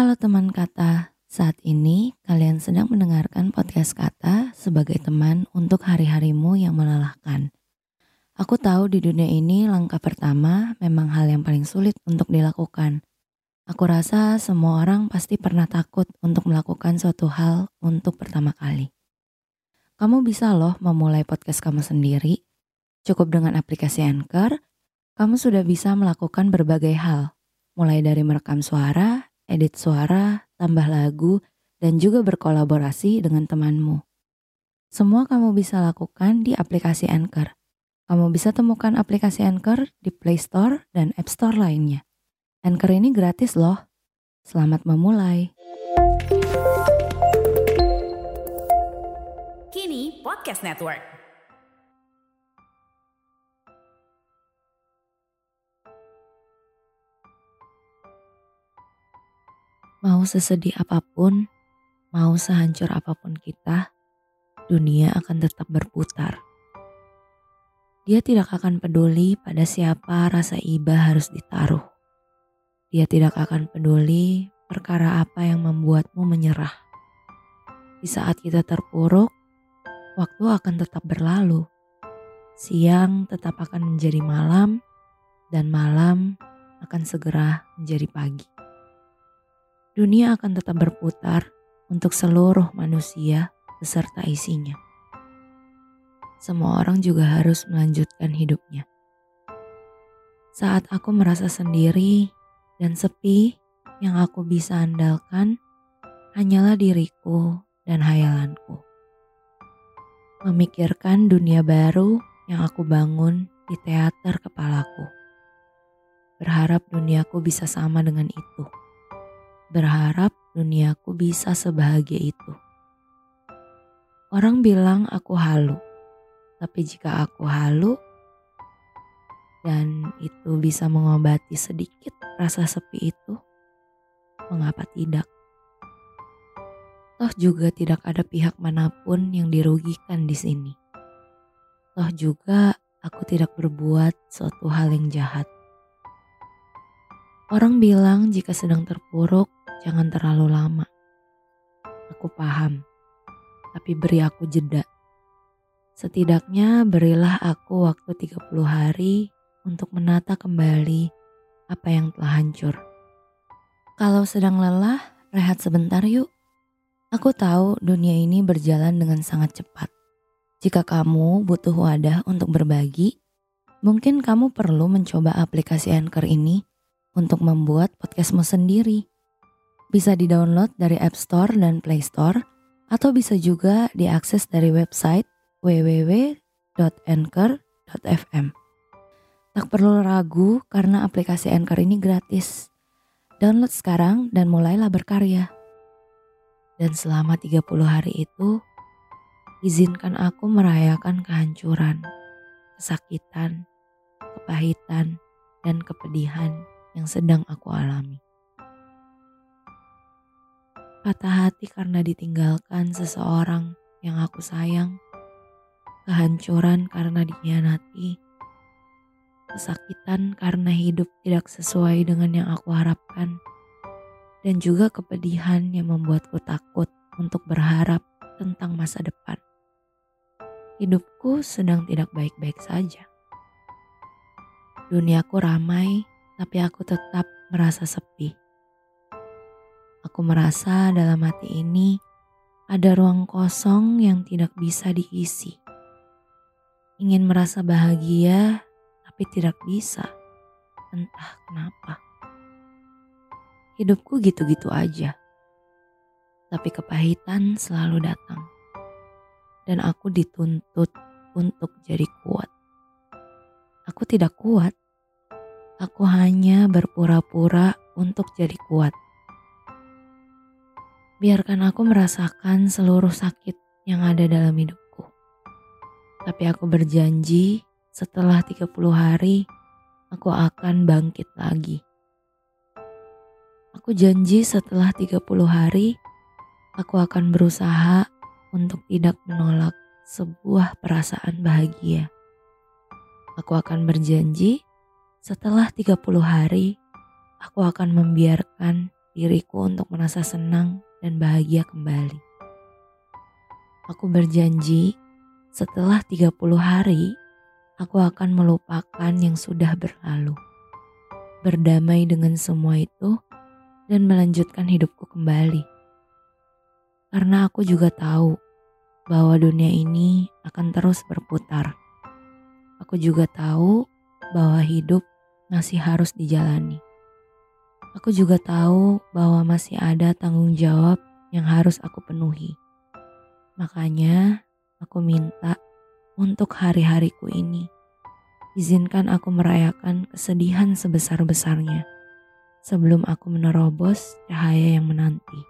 Halo teman kata, saat ini kalian sedang mendengarkan podcast kata sebagai teman untuk hari-harimu yang melelahkan. Aku tahu di dunia ini langkah pertama memang hal yang paling sulit untuk dilakukan. Aku rasa semua orang pasti pernah takut untuk melakukan suatu hal untuk pertama kali. Kamu bisa loh memulai podcast kamu sendiri. Cukup dengan aplikasi Anchor, kamu sudah bisa melakukan berbagai hal, mulai dari merekam suara, edit suara, tambah lagu, dan juga berkolaborasi dengan temanmu. Semua kamu bisa lakukan di aplikasi Anchor. Kamu bisa temukan aplikasi Anchor di Play Store dan App Store lainnya. Anchor ini gratis loh. Selamat memulai. Kini Podcast Network. Mau sesedih apa pun, mau sehancur apa pun kita, dunia akan tetap berputar. Dia tidak akan peduli pada siapa rasa iba harus ditaruh. Dia tidak akan peduli perkara apa yang membuatmu menyerah. Di saat kita terpuruk, waktu akan tetap berlalu. Siang tetap akan menjadi malam, dan malam akan segera menjadi pagi dunia akan tetap berputar untuk seluruh manusia beserta isinya. Semua orang juga harus melanjutkan hidupnya. Saat aku merasa sendiri dan sepi, yang aku bisa andalkan hanyalah diriku dan hayalanku. Memikirkan dunia baru yang aku bangun di teater kepalaku. Berharap duniaku bisa sama dengan itu berharap duniaku bisa sebahagia itu. Orang bilang aku halu, tapi jika aku halu dan itu bisa mengobati sedikit rasa sepi itu, mengapa tidak? Toh juga tidak ada pihak mana pun yang dirugikan di sini. Toh juga aku tidak berbuat suatu hal yang jahat. Orang bilang jika sedang terpuruk, Jangan terlalu lama. Aku paham, tapi beri aku jeda. Setidaknya berilah aku waktu 30 hari untuk menata kembali apa yang telah hancur. Kalau sedang lelah, rehat sebentar yuk. Aku tahu dunia ini berjalan dengan sangat cepat. Jika kamu butuh wadah untuk berbagi, mungkin kamu perlu mencoba aplikasi Anchor ini untuk membuat podcastmu sendiri. Bisa di-download dari App Store dan Play Store atau bisa juga diakses dari website www.anchor.fm. Tak perlu ragu karena aplikasi Anchor ini gratis. Download sekarang dan mulailah berkarya. Dan selama 30 hari itu, izinkan aku merayakan kehancuran, kesakitan, kepahitan, dan kepedihan yang sedang aku alami patah hati karena ditinggalkan seseorang yang aku sayang, kehancuran karena dikhianati, kesakitan karena hidup tidak sesuai dengan yang aku harapkan, dan juga kepedihan yang membuatku takut untuk berharap tentang masa depan. Hidupku sedang tidak baik-baik saja. Duniaku ramai, tapi aku tetap merasa sepi. Aku merasa dalam hati ini ada ruang kosong yang tidak bisa diisi. Ingin merasa bahagia, tapi tidak bisa. Entah kenapa. Hidupku gitu-gitu aja. Tapi kepahitan selalu datang. Dan aku dituntut untuk jadi kuat. Aku tidak kuat. Aku hanya berpura-pura untuk jadi kuat Biarkan aku merasakan seluruh sakit yang ada dalam hidupku. Tapi aku berjanji setelah 30 hari aku akan bangkit lagi. Aku janji setelah 30 hari aku akan berusaha untuk tidak menolak sebuah perasaan bahagia. Aku akan berjanji setelah 30 hari aku akan membiarkan diriku untuk merasa senang dan bahagia kembali. Aku berjanji setelah 30 hari, aku akan melupakan yang sudah berlalu. Berdamai dengan semua itu dan melanjutkan hidupku kembali. Karena aku juga tahu bahwa dunia ini akan terus berputar. Aku juga tahu bahwa hidup masih harus dijalani. Aku juga tahu bahwa masih ada tanggung jawab yang harus aku penuhi. Makanya, aku minta untuk hari-hariku ini, izinkan aku merayakan kesedihan sebesar-besarnya sebelum aku menerobos cahaya yang menanti.